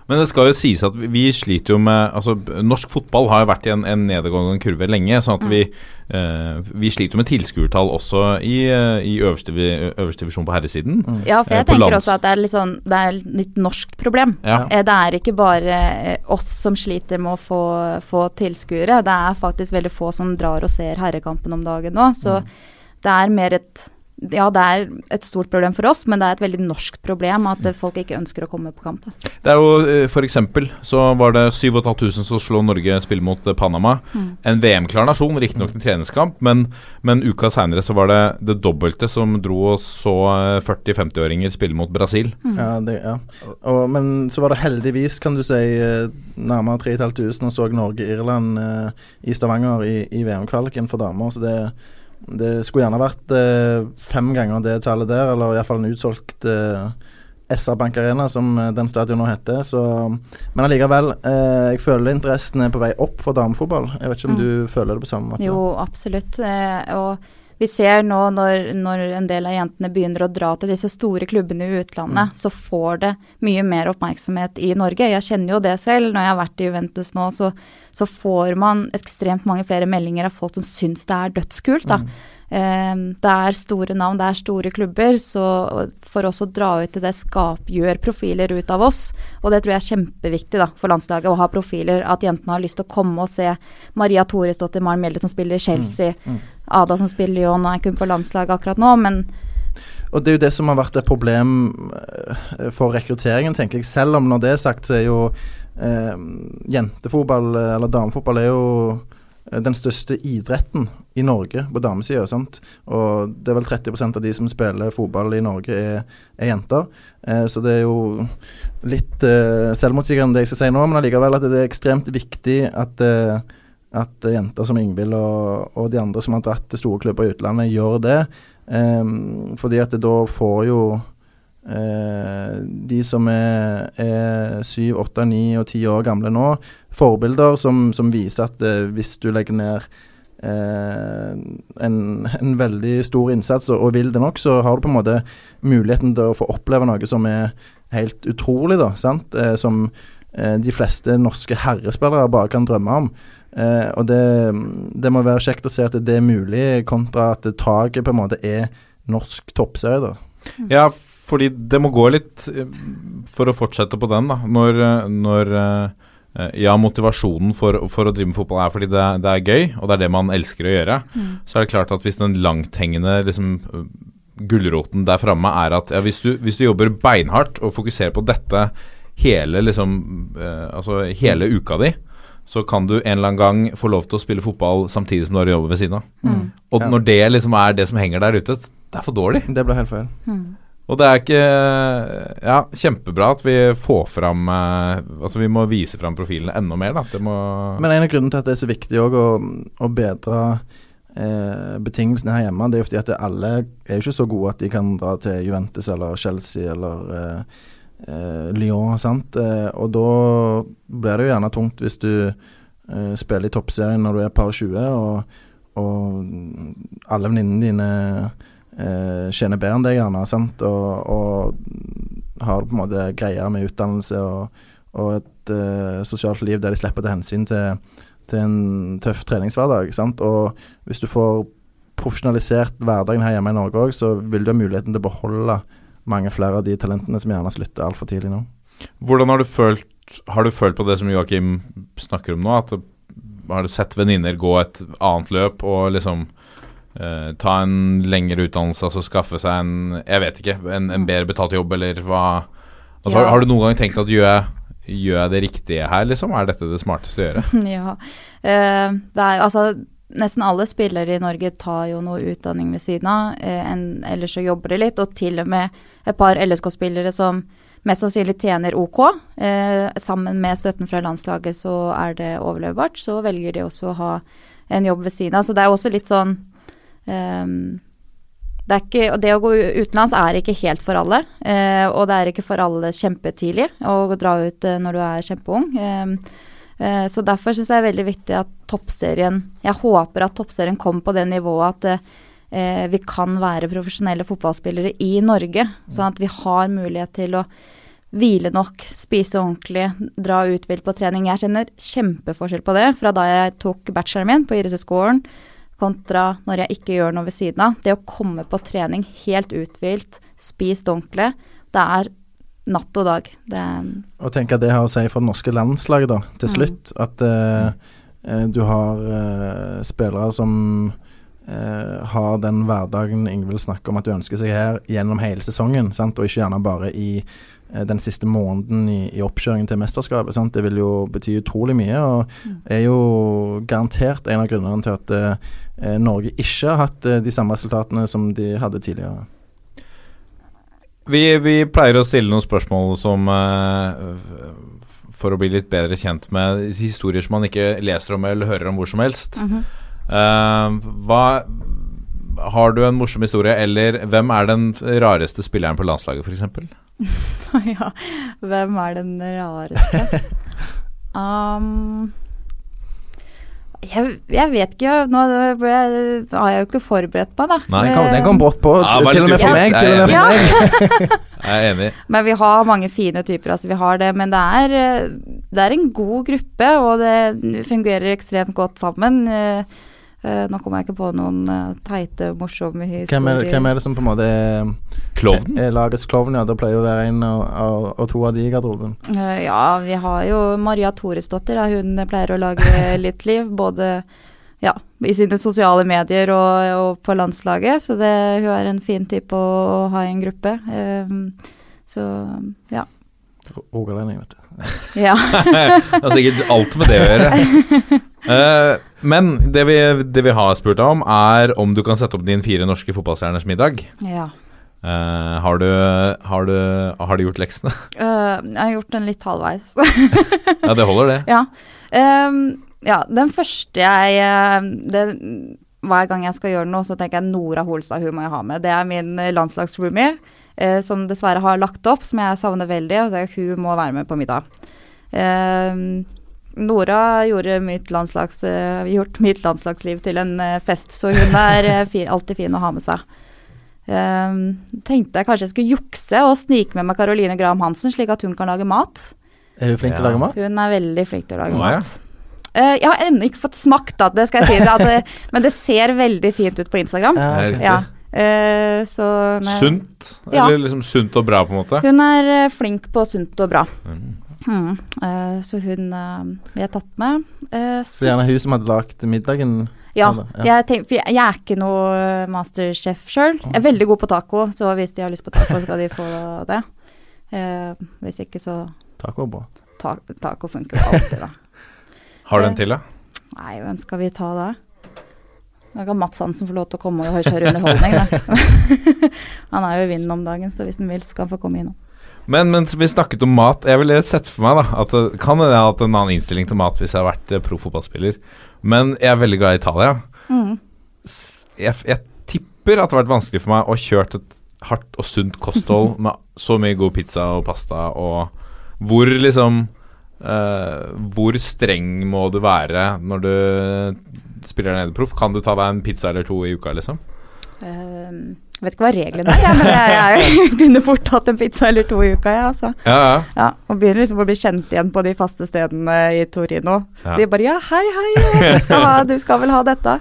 Men det skal jo sies at vi- vi sliter jo med Altså, norsk fotball har jo vært i en, en nedadgående kurve lenge. Sånn at vi, eh, vi sliter jo med tilskuertall også i, eh, i øverste, øverste divisjon på herresiden. Ja, for Eh, jeg eh, tenker lands- også at det er litt sånn Det er et litt norsk problem. Ja. Eh, Det er ikke bare oss som sliter med å få, få tilskuere. Det er faktisk veldig få som drar og ser herrekampen om dagen nå. Så det er mer et Ja, det er et stort problem for oss, men det er et veldig norsk problem at eh, folk ikke ønsker å komme på kamp. Det er jo f.eks. for eksempel så var det 7500 som slo Norge spille mot eh, Panama. Mm. En VM-klar nasjon, riktignok en treningskamp, men, men uka seinere så var det det dobbelte som dro og så eh, 40-50-åringer spille mot Brasil. Ja, det, ja. Og, men så var det heldigvis, kan du si, eh, nærmere 3500 og så Norge-Irland eh, i Stavanger i, i VM-kvaliken for damer. Så det, det skulle gjerne vært eh, fem ganger det tallet der, eller iallfall en utsolgt eh, SR Bank Arena, som eh, den stadion nå heter. Så, men allikevel, eh, jeg føler interessen er på vei opp for damefotball. Jeg vet ikke om Mm. du føler det på samme måte? Jo, absolutt. Eh, og vi ser nå når, når en del av jentene begynner å dra til disse store klubbene i utlandet, så får det mye mer oppmerksomhet i Norge. Jeg kjenner jo det selv. Når jeg har vært i Juventus nå, så, så får man ekstremt mange flere meldinger av folk som syns det er dødskult. da. Eh, det er store navn, det er store klubber, så for oss å dra ut til det skap, gjør profiler ut av oss. Og det tror jeg er kjempeviktig da, for landslaget å ha profiler. At jentene har lyst til å komme og se Maria Thoresdottir Maren Mjelde som spiller i Chelsea, Ada som spiller i Lyon, er kun på landslaget akkurat nå, men Og det er jo det som har vært et problem eh, for rekrutteringen, tenker jeg. Selv om når det er sagt, så er jo eh, jentefotball, eh, eller damefotball, er jo den største idretten i Norge på damesida. Og det er vel 30% av de som spiller fotball i Norge, er, er jenter. Eh, så det er jo litt eh, selvmotsigende det jeg skal si nå, men allikevel at det er ekstremt viktig at eh, at jenter som Ingvild og, og de andre som har dratt til store klubber i utlandet, gjør det. Ehm, fordi at det da får jo eh, de som er, er syv, åtte, ni og 10 år gamle nå, forbilder som, som viser at eh, hvis du legger ned eh, en, en veldig stor innsats og, og vil det nok, så har du på en måte muligheten til å få oppleve noe som er helt utrolig, da. sant? Eh, som eh, de fleste norske herrespillere bare kan drømme om. Eh, og det, det må være kjekt å se at det er mulig, kontra at taket på en måte er norsk toppserie, da. Ja, fordi det må gå litt eh, For å fortsette på den, da. Når, eh, når eh, ja, motivasjonen for, for, å drive med fotball er fordi det, det, er gøy, og det er det man elsker å gjøre. Mm. Så er det klart at hvis den langthengende liksom, gulroten der framme er at ja, hvis, du, hvis, du, jobber beinhardt og fokuserer på dette hele, liksom, eh, altså hele uka di, så kan du en eller annen gang få lov til å spille fotball samtidig som du har jobb ved siden av. Mm. Og ja. når det liksom er det som henger der ute, det er for dårlig. Det blir helt feil. Mm. Og det er ikke Ja, kjempebra at vi får fram eh, Altså vi må vise fram profilene enda mer, da. Men en av grunnene til at det er så viktig òg å, å, bedre eh, betingelsene her hjemme, det er jo fordi at alle er jo ikke så gode at de kan dra til Juventus eller Chelsea eller eh, eh, Lyon, sant. Eh, og da blir det jo gjerne tungt hvis du spiller i toppserien når du er par 20, og, og alle venninnene dine eh, tjener bedre enn deg, gjerne, sant? Og, og har på en måte greier med utdannelse og, og et eh, sosialt liv der de slipper å ta hensyn til, til en tøff treningshverdag. Sant? Og hvis du får profesjonalisert hverdagen her hjemme i Norge òg, så vil du ha muligheten til å beholde mange flere av de talentene som gjerne slutter altfor tidlig nå. Hvordan har du følt Har du følt på det som Joakim snakker om nå? At har du sett venninner gå et annet løp og liksom Uh, ta en lengre utdannelse, altså skaffe seg en Jeg vet ikke, en, en bedre betalt jobb, eller hva altså, ja. har, har, du noen gang tenkt at gjør jeg, gjør jeg det riktige her, liksom? Er dette det smarteste å gjøre? ja. Uh, det er altså Nesten alle spillere i Norge tar jo noe utdanning ved siden av, uh, en, ellers så jobber de litt. Og til og med et par LSK-spillere som mest sannsynlig tjener OK. sammen med støtten fra landslaget så er det overlevbart. Så velger de også å ha en jobb ved siden av. Så det er også litt sånn Um, det, ikke, det, å gå utenlands er ikke helt for alle, uh, og det er ikke for alle kjempetidlig å dra ut uh, når du er kjempeung. Um, uh, så derfor syns jeg det er veldig viktig at toppserien Jeg håper at toppserien kommer på det nivået at vi kan være profesjonelle fotballspillere i Norge, sånn at vi har mulighet til å hvile nok, spise ordentlig, dra uthvilt på trening. Jeg kjenner kjempeforskjell på det fra da jeg tok bacheloren min på IRC-skolen kontra når jeg ikke gjør noe ved siden av. Det å komme på trening helt uthvilt, spist ordentlig, det er natt og dag. Det og tenk at det har å si for det norske landslaget, da, til mm. slutt. Mm. At uh, du har uh, spillere som uh, har den hverdagen Ingvild snakker om at du ønsker seg her, gjennom hele sesongen, sant? og ikke gjerne bare i den siste måneden i, i oppkjøringen til mesterskapet. Sant? Det vil jo bety utrolig mye, og mm. er jo garantert en av grunnene til at eh, Norge ikke har hatt eh, de samme resultatene som de hadde tidligere. Vi, vi pleier å stille noen spørsmål som eh, For å bli litt bedre kjent med historier som man ikke leser om eller hører om hvor som helst. Mm -hmm. hva Har du en morsom historie, eller hvem er den rareste spilleren på landslaget, f.eks.? ja, hvem er den rareste? um, jeg, jeg, vet ikke. Nå jeg, har jeg jo ikke forberedt meg, da. Nei, kom, den kom brått på, ja, til og med for meg. Til og med for meg. jeg er enig. Men vi har mange fine typer, altså vi har det. Men det er, det er en god gruppe, og det fungerer ekstremt godt sammen. Uh, nå kommer jeg ikke på noen uh, teite, morsomme historier. Hvem er, hvem er, det som på en måte er, er, lagets klovn? Ja, det pleier å være en og, to av de i garderoben. Uh, ja, vi har jo Maria Toresdottir. Hun pleier å lage litt liv. Både ja, i sine sosiale medier og, og, på landslaget. Så det, hun er en fin type å, å ha i en gruppe. så ja. Rogalending, vet du. Ja. det har sikkert alt med det å gjøre. Uh, men det vi, det vi, har spurt deg om, er om du kan sette opp din fire norske fotballstjerners middag. Ja. Uh, har, du, har, du, har, du, gjort leksene? Uh, jeg har gjort den litt halvveis. ja, det holder, det. Ja. Um, ja, den første jeg det, Hver gang jeg skal gjøre noe, så tenker jeg Nora Holstad, hun må jeg ha med. Det er min landslagsroomie, uh, som dessverre har lagt opp, som jeg savner veldig. Og hun må være med på middag. Uh, Nora gjorde mitt, landslags, eh, gjort mitt landslagsliv til en eh, fest, så hun er eh, fi, alltid fin å ha med seg. Um, tenkte jeg kanskje jeg skulle jukse og snike med meg Caroline Graham Hansen, slik at hun kan lage mat. Er hun flink til å lage mat? Hun er veldig flink til å lage Å, ja. mat. Eh, jeg har ennå ikke fått smakt, da, det skal jeg si, at det, men det ser veldig fint ut på Instagram. Ja. Det er riktig. Ja. Uh, så Sunt? Ja. Eller liksom sunt og bra, på en måte? Hun er flink på sunt og bra. Mm. Mm. Eh, så hun uh, vi har tatt med. Eh, Så gjerne hun som hadde lagd middagen. Ja, ja. Jeg, tenk, for jeg, jeg er ikke noe masterchef sjøl. Jeg er veldig god på taco, så hvis de har lyst på taco, så skal de få det. Eh, hvis ikke, så Taco er bra. ta, taco funker jo alltid, da. Har du en til, da? Nei, hvem skal vi ta da? Da kan Mats Hansen få lov til å komme og kjøre underholdning, da. han er jo i vinden om dagen, så hvis han vil, så skal han få komme innom. Men mens vi snakket om mat, jeg ville sett for meg da at det kan hende jeg har hatt en annen innstilling til mat hvis jeg har vært eh, proffotballspiller. Men jeg er veldig glad i Italia. Mm. S- Jeg, jeg tipper at det har vært vanskelig for meg å kjøre et hardt og sunt kosthold med så mye god pizza og pasta og Hvor liksom eh, Hvor streng må du være når du spiller nede proff? Kan du ta deg en pizza eller to i uka, liksom? Eh, jeg vet ikke hva reglene er, men jeg, jeg kunne fort hatt en pizza eller to i uka, ja, altså. Ja, ja. Ja, og begynner liksom å bli kjent igjen på de faste stedene i Torino. De bare ja, hei, hei, du skal, ha, du skal vel ha dette.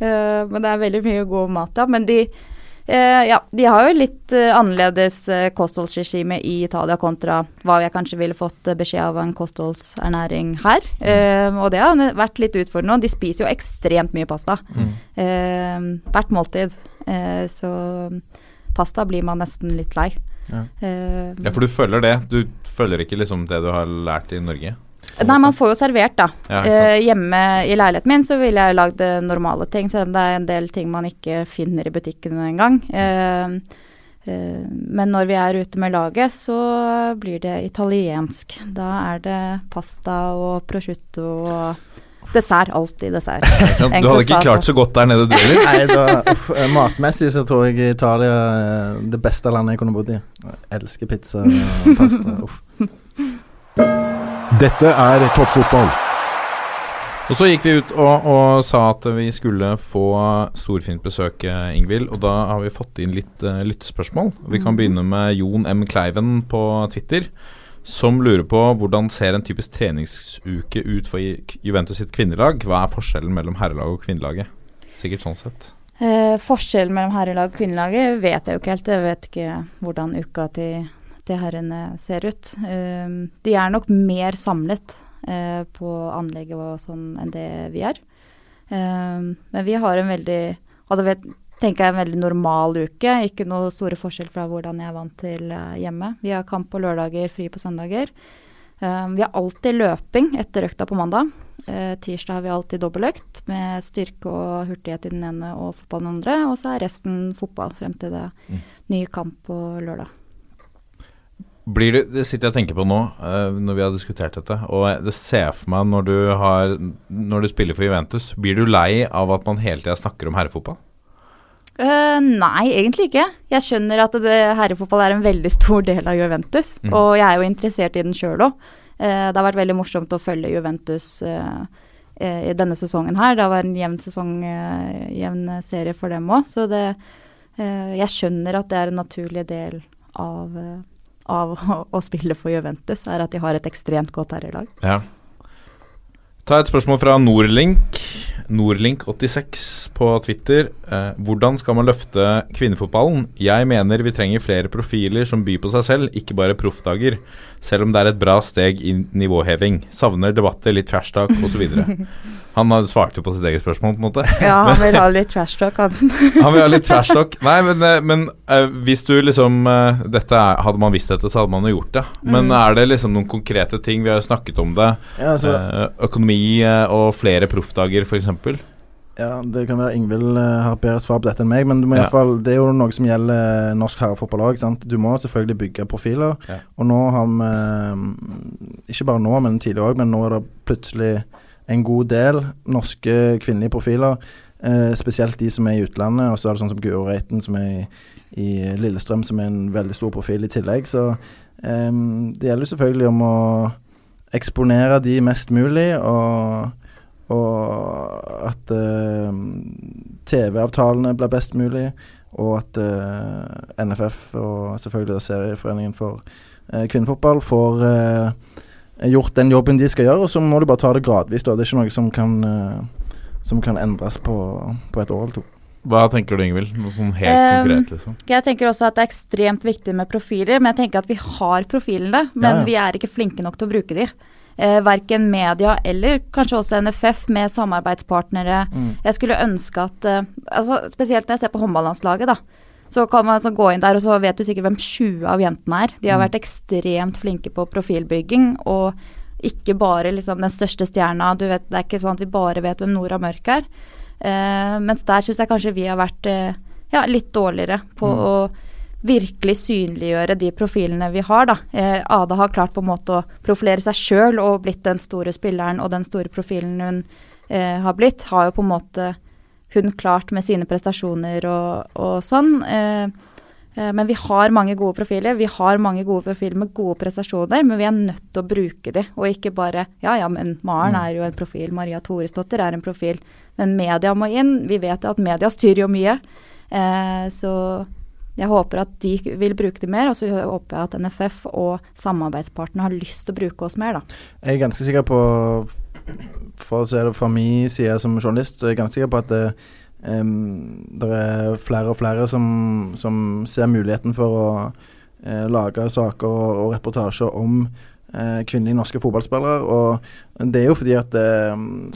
Uh, men det er veldig mye god mat, ja. Men de, uh, ja, de har jo litt uh, annerledes kostholdsregime i Italia kontra hva jeg kanskje ville fått beskjed av en kostholdsernæring her. Eh, og det har vært litt utfordrende. og De spiser jo ekstremt mye pasta. Eh, hvert måltid. Eh, så pasta blir man nesten litt lei. Ja. Eh, ja, for du følger det. Du følger ikke liksom det du har lært i Norge? Nei, man får jo servert, da. Ja, eh, hjemme i leiligheten min så ville jeg lagd eh, normale ting, selv om det er en del ting man ikke finner i butikken engang. Eh, eh, men når vi er ute med laget, så blir det italiensk. Da er det pasta og prosciutto og dessert. Alltid dessert. Du hadde ikke klart så godt der nede, du heller? Nei, da, uff, eh, matmessig så tror jeg Italia er det beste landet jeg kunne bodd i. Jeg elsker pizza og pasta. Uff. Dette er toppfotball. Og så gikk vi ut og, og sa at vi skulle få storfint besøk, eh, Ingvild. Og da har vi fått inn litt uh, lyttespørsmål. Vi kan begynne med Jon M. Kleiven på Twitter. Som lurer på hvordan ser en typisk treningsuke ut for Juventus sitt kvinnelag? Hva er forskjellen mellom herrelaget og kvinnelaget? Sikkert sånn sett. Eh, forskjellen mellom herrelag og kvinnelaget vet jeg jo ikke helt. Jeg vet ikke hvordan uka til, til herrene ser ut. Eh, de er nok mer samlet eh, på anlegget og sånn enn det vi er. Eh, men vi har en veldig Altså vet, tenker jeg en veldig normal uke. Ikke noe store forskjell fra hvordan jeg er vant til eh, hjemme. Vi har kamp på lørdager, fri på søndager. Eh, vi har alltid løping etter økta på mandag. Eh, tirsdag har vi alltid dobbeltøkt med styrke og hurtighet i den ene og fotball den andre. Og så er resten fotball frem til det Mm. nye kamp på lørdag. Blir du, det sitter jeg og tenker på nå, når vi har diskutert dette, og det ser jeg for meg når du, har, når du spiller for Juventus. Blir du lei av at man hele tida snakker om herrefotball? Eh, nei, egentlig ikke. Jeg skjønner at det, herrefotball er en veldig stor del av Juventus. Mm. Og jeg er jo interessert i den sjøl òg. det har vært veldig morsomt å følge Juventus eh, eh, i denne sesongen her. Det har vært en jevn sesong, eh, jevn serie for dem òg. Så det eh, Jeg skjønner at det er en naturlig del av, eh, av å, å spille for Juventus, er at de har et ekstremt godt herrelag. Ja. Ta et spørsmål fra Nordlink. Nordlink86 på Twitter. Eh, hvordan skal man løfte kvinnefotballen? Jeg mener vi trenger flere profiler som byr på seg selv, ikke bare proffdager. Selv om det er et bra steg i nivåheving. Savner debatter, litt trash talk osv. Han svarte på sitt eget spørsmål, på en måte. Ja, han vil ha litt trash talk, han. Han vil ha litt trash talk. Nei, men, eh, men uh, hvis du liksom uh, dette er, Hadde man visst dette, så hadde man jo gjort det. Men Mm. er det liksom noen konkrete ting? Vi har jo snakket om det. Ja, altså, uh, økonomi og flere proffdager, f.eks. ja, det kan være Ingvild eh, har bedre svar på dette enn meg, men du må i Ja. fall, det er jo noe som gjelder norsk herrefotballag. Du må selvfølgelig bygge profiler. Ja. Og nå har vi eh, Ikke bare nå, men tidligere òg, men nå er det plutselig en god del norske kvinnelige profiler. Eh, spesielt de som er i utlandet. Og så er det sånn som Guro Reiten, som er i, i Lillestrøm, som er en veldig stor profil i tillegg. Så eh, det gjelder jo selvfølgelig om å eksponere de mest mulig, og, og at uh, TV-avtalene blir best mulig, og at uh, NFF og selvfølgelig Serieforeningen for uh, kvinnefotball får eh, gjort den jobben de skal gjøre, og så må du bare ta det gradvis. da. Det er ikke noe som kan, eh, som kan endres på, på et år eller to. Hva tenker du, Ingvild? Noe sånn helt um, konkret, liksom. Jeg tenker også at det er ekstremt viktig med profiler, men jeg tenker at vi har profilene, men Ja, ja. vi er ikke flinke nok til å bruke de. Eh, verken media eller kanskje også NFF med samarbeidspartnere. Jeg skulle ønske at eh, altså Spesielt når jeg ser på håndballandslaget, da. Så kan man altså gå inn der, og så vet du sikkert hvem 20 av jentene er. De har vært ekstremt flinke på profilbygging, og ikke bare liksom den største stjerna. Du vet, det er ikke sånn at vi bare vet hvem Nora Mørk er. Eh, mens der syns jeg kanskje vi har vært eh, ja, litt dårligere på å virkelig synliggjøre de profilene vi har, da. Eh, Ada har klart på en måte å profilere seg sjøl og blitt den store spilleren og den store profilen hun eh, har blitt, har jo på en måte hun klart med sine prestasjoner og, og sånn. Eh, eh, men vi har mange gode profiler. Vi har mange gode profiler med gode prestasjoner, men vi er nødt til å bruke de, og ikke bare Ja ja, men Maren er jo en profil, Maria Thoresdottir er en profil. Men media må inn. Vi vet jo at media styrer jo mye. Eh, så jeg håper at de vil bruke det mer, og så håper jeg at NFF og samarbeidspartene har lyst til å bruke oss mer, da. Jeg er ganske sikker på, for å se det fra min side som journalist, så er jeg ganske sikker på at det, um, det er flere og flere som, som ser muligheten for å uh, lage saker og, og reportasjer om uh, kvinnelige norske fotballspillere. Og det er jo fordi at, det,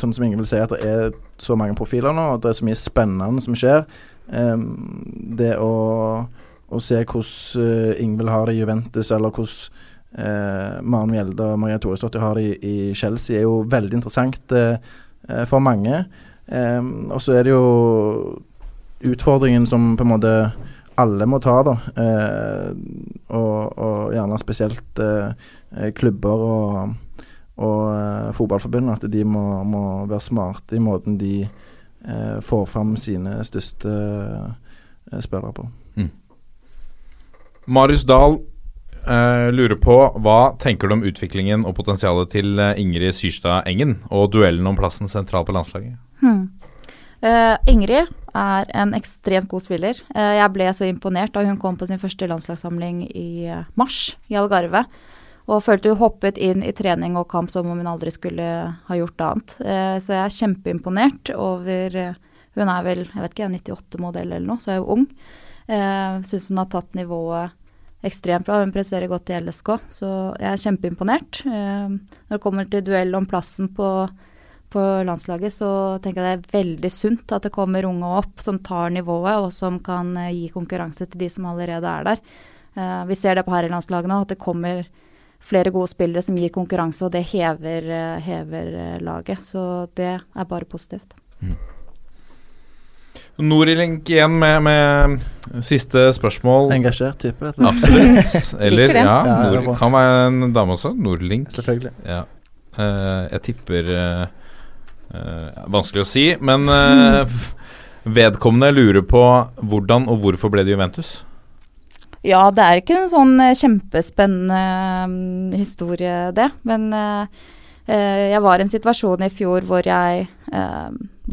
sånn som ingen vil si, at det er så mange profiler nå, og det er så mye spennende som skjer. Det å, å se hvordan eh, Ingvild har det i Juventus, eller hvordan eh, Maren Mjelde og Maria Thoresdottir har i, i Chelsea, er jo veldig interessant eh, eh, for mange. Eh, og så er det jo utfordringen som på en måte alle må ta, da. Eh, og, og gjerne spesielt klubber og, og eh, fotballforbund. At de må, må være smarte i måten de eh, får fram sine største eh, spillere på. Marius Dahl eh, lurer på hva tenker du om utviklingen og potensialet til eh, Ingrid Syrstad Engen og duellen om plassen sentralt på landslaget? Hmm. Uh, Ingrid er en ekstremt god spiller. Uh, jeg ble så imponert da hun kom på sin første landslagssamling i mars i Algarve. Og følte hun hoppet inn i trening og kamp som om hun aldri skulle ha gjort annet. Eh, så jeg er kjempeimponert over eh, Hun er vel jeg vet ikke, 98-modell eller noe, så er hun ung. Uh, Syns hun har tatt nivået ekstremt bra. Hun presterer godt i LSK, så jeg er kjempeimponert. Eh, når det kommer til duell om plassen på på landslaget, så tenker jeg det er veldig sunt at det kommer unge opp som tar nivået, og som kan eh, gi konkurranse til de som allerede er der. Eh, vi ser det på herrelandslaget nå, at det kommer flere gode spillere som gir konkurranse, og det hever, eh, hever eh, laget. Så det er bare positivt. Norilink igjen med, med siste spørsmål. Engasjert type. Absolutt. Eller ja, Ja, det Nor bra. kan være en dame også. Nordlink. Selvfølgelig. Ja. Uh, jeg tipper uh, uh, Vanskelig å si, men eh, f- vedkommende lurer på hvordan og hvorfor ble det Juventus? Ja, det er ikke en sånn eh, kjempespennende mm, historie, det. Men eh, eh, jeg var i en situasjon i fjor hvor jeg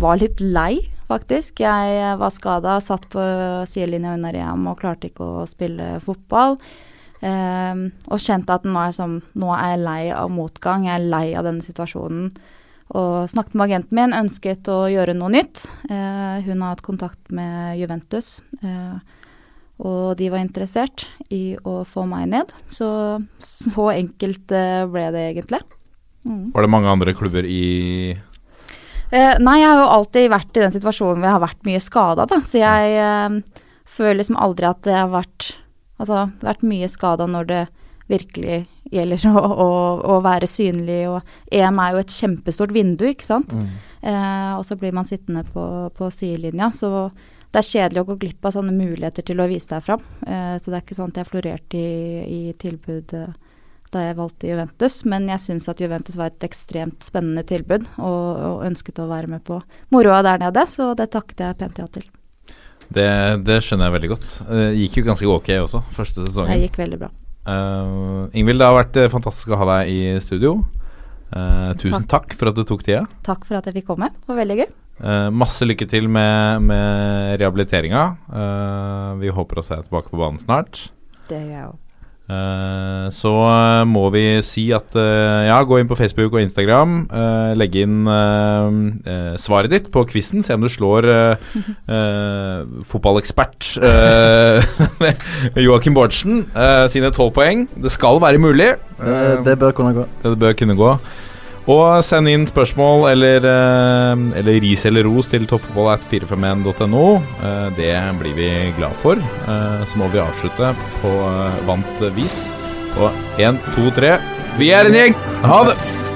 var litt lei, faktisk. Jeg var skada, satt på sidelinja under EM og klarte ikke å spille fotball. Og kjente at nå er, sånn, nå er jeg lei av motgang, jeg er lei av denne situasjonen. Og snakket med agenten min, ønsket å gjøre noe nytt. Eh, hun har hatt kontakt med Juventus. Eh, og de var interessert i å få meg ned. Så så enkelt eh, ble det egentlig. Mm. Var det mange andre klubber i Eh, nei, jeg har jo alltid vært i den situasjonen hvor jeg har vært mye skada, da. Så jeg eh, føler liksom aldri at jeg har vært Altså vært mye skada når det virkelig gjelder å, å, å være synlig, og EM er jo et kjempestort vindu, ikke sant. Eh, og så blir man sittende på, på sidelinja, så det er kjedelig å gå glipp av sånne muligheter til å vise deg fram. Eh, så det er ikke sånn at jeg florerte i, i tilbud eh, da jeg valgte Juventus, men jeg syns at Juventus var et ekstremt spennende tilbud, og, og ønsket å være med på moroa der nede, så det takket jeg pent ja til. Det, det skjønner jeg veldig godt. Det gikk jo ganske ok også, første sesongen. Det gikk veldig bra. Uh, Ingvild, det har vært eh, fantastisk å ha deg i studio. Uh, tusen takk. for at du tok tida. Takk for at jeg fikk komme. Det var veldig gøy. Eh, masse lykke til med, med rehabiliteringa. Uh, vi håper å se deg tilbake på banen snart. Det gjør jeg òg. Uh, så eh, må vi si at ja, gå inn på Facebook og Instagram. eh, legge inn svaret ditt på quizen. Se om du slår fotballekspert eh, Joakim Bårdsen eh, sine tolv poeng. Det skal være mulig. Eh, det bør kunne gå. Det bør kunne gå. Og send inn spørsmål eller, eh, eller ris eller ros til toppfotballat451.no. Eh, det blir vi glad for. Eh, så må vi avslutte på vant vis. Og én, to, tre Vi er en gjeng! Ha det!